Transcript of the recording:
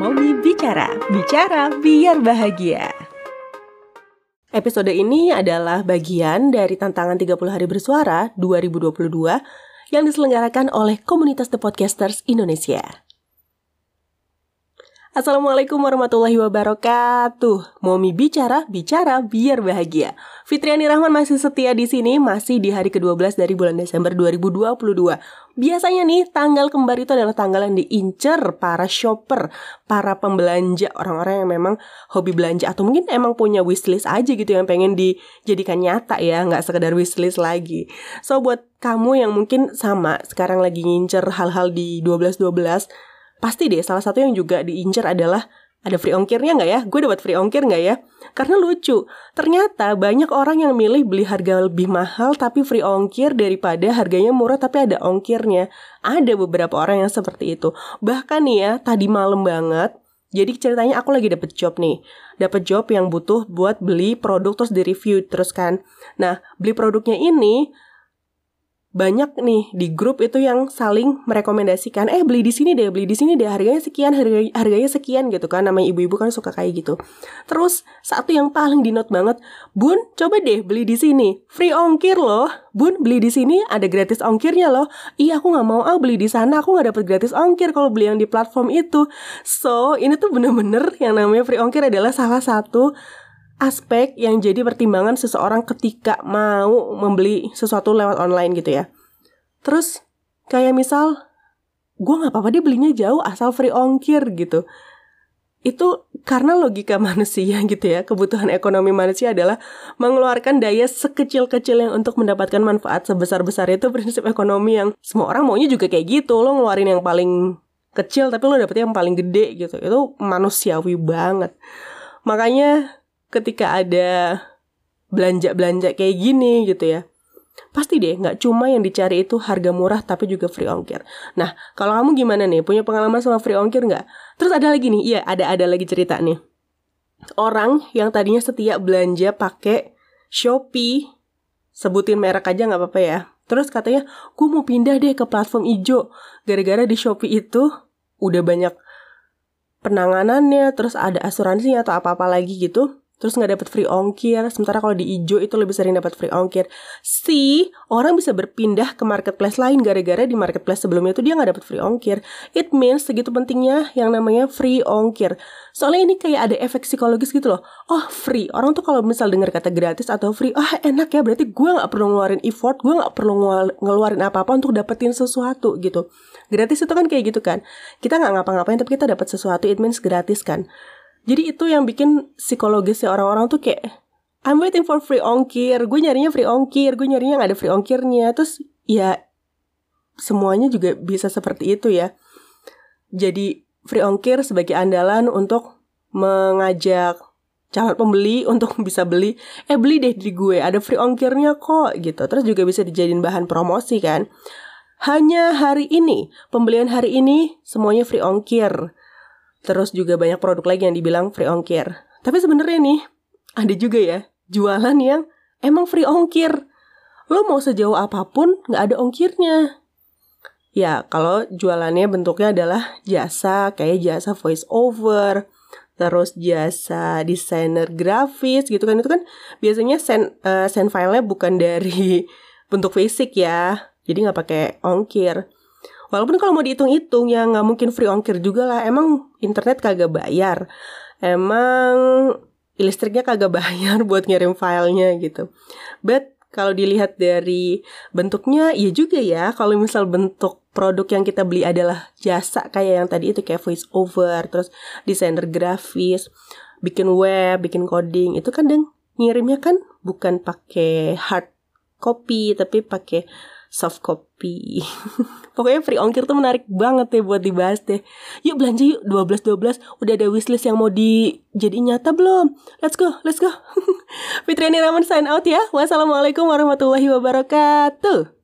Momi Bicara, bicara biar bahagia. Episode ini adalah bagian dari tantangan 30 hari bersuara 2022 yang diselenggarakan oleh komunitas The Podcasters Indonesia. Assalamualaikum warahmatullahi wabarakatuh. Momi bicara, bicara biar bahagia. Fitriani Rahman masih setia di sini, masih di hari ke-12 dari bulan Desember 2022. Biasanya nih, tanggal kembar itu adalah tanggal yang diincer para shopper, para pembelanja, orang-orang yang memang hobi belanja atau mungkin emang punya wishlist aja gitu yang pengen dijadikan nyata ya, nggak sekedar wishlist lagi. So buat kamu yang mungkin sama sekarang lagi ngincer hal-hal di 12-12 pasti deh salah satu yang juga diincar adalah ada free ongkirnya nggak ya? Gue dapat free ongkir nggak ya? Karena lucu, ternyata banyak orang yang milih beli harga lebih mahal tapi free ongkir daripada harganya murah tapi ada ongkirnya. Ada beberapa orang yang seperti itu. Bahkan nih ya, tadi malam banget, jadi ceritanya aku lagi dapet job nih, dapet job yang butuh buat beli produk terus di review terus kan. Nah, beli produknya ini banyak nih di grup itu yang saling merekomendasikan eh beli di sini deh beli di sini deh harganya sekian harga harganya sekian gitu kan namanya ibu-ibu kan suka kayak gitu. Terus satu yang paling di note banget bun coba deh beli di sini free ongkir loh. Bun beli di sini ada gratis ongkirnya loh. Iya aku nggak mau ah beli di sana aku nggak dapet gratis ongkir kalau beli yang di platform itu. So ini tuh bener-bener yang namanya free ongkir adalah salah satu aspek yang jadi pertimbangan seseorang ketika mau membeli sesuatu lewat online gitu ya. Terus kayak misal gue nggak apa-apa dia belinya jauh asal free ongkir gitu. Itu karena logika manusia gitu ya, kebutuhan ekonomi manusia adalah mengeluarkan daya sekecil-kecilnya untuk mendapatkan manfaat sebesar-besar itu prinsip ekonomi yang semua orang maunya juga kayak gitu. Lo ngeluarin yang paling kecil tapi lo dapetnya yang paling gede gitu. Itu manusiawi banget. Makanya ketika ada belanja-belanja kayak gini gitu ya pasti deh nggak cuma yang dicari itu harga murah tapi juga free ongkir. Nah kalau kamu gimana nih punya pengalaman sama free ongkir nggak? Terus ada lagi nih, iya ada ada lagi cerita nih. Orang yang tadinya setia belanja pakai Shopee, sebutin merek aja nggak apa-apa ya. Terus katanya, gue mau pindah deh ke platform hijau. Gara-gara di Shopee itu udah banyak penanganannya, terus ada asuransinya atau apa-apa lagi gitu terus nggak dapat free ongkir. Sementara kalau di ijo itu lebih sering dapat free ongkir. Si orang bisa berpindah ke marketplace lain gara-gara di marketplace sebelumnya itu dia nggak dapat free ongkir. It means segitu pentingnya yang namanya free ongkir. Soalnya ini kayak ada efek psikologis gitu loh. Oh free. Orang tuh kalau misal dengar kata gratis atau free ah enak ya berarti gue nggak perlu ngeluarin effort gue nggak perlu ngeluarin apa-apa untuk dapetin sesuatu gitu. Gratis itu kan kayak gitu kan. Kita nggak ngapa-ngapain tapi kita dapat sesuatu it means gratis kan jadi itu yang bikin psikologisnya orang-orang tuh kayak I'm waiting for free ongkir, gue nyarinya free ongkir, gue nyarinya gak ada free ongkirnya. Terus ya semuanya juga bisa seperti itu ya. Jadi free ongkir sebagai andalan untuk mengajak calon pembeli untuk bisa beli eh beli deh di gue ada free ongkirnya kok gitu terus juga bisa dijadiin bahan promosi kan hanya hari ini pembelian hari ini semuanya free ongkir Terus juga banyak produk lagi yang dibilang free ongkir. Tapi sebenarnya nih, ada juga ya jualan yang emang free ongkir. Lo mau sejauh apa pun nggak ada ongkirnya. Ya, kalau jualannya bentuknya adalah jasa kayak jasa voice over, terus jasa desainer grafis gitu kan itu kan biasanya send uh, send filenya bukan dari bentuk fisik ya, jadi nggak pakai ongkir. Walaupun kalau mau dihitung-hitung ya nggak mungkin free ongkir juga lah. Emang internet kagak bayar. Emang listriknya kagak bayar buat ngirim filenya gitu. But kalau dilihat dari bentuknya, iya juga ya. Kalau misal bentuk produk yang kita beli adalah jasa kayak yang tadi itu kayak voice over, terus desainer grafis, bikin web, bikin coding, itu kan ngirimnya kan bukan pakai hard copy tapi pakai soft copy. Pokoknya free ongkir tuh menarik banget deh buat dibahas deh. Yuk belanja yuk 12 12 udah ada wishlist yang mau di jadi nyata belum? Let's go, let's go. Fitriani Rahman sign out ya. Wassalamualaikum warahmatullahi wabarakatuh.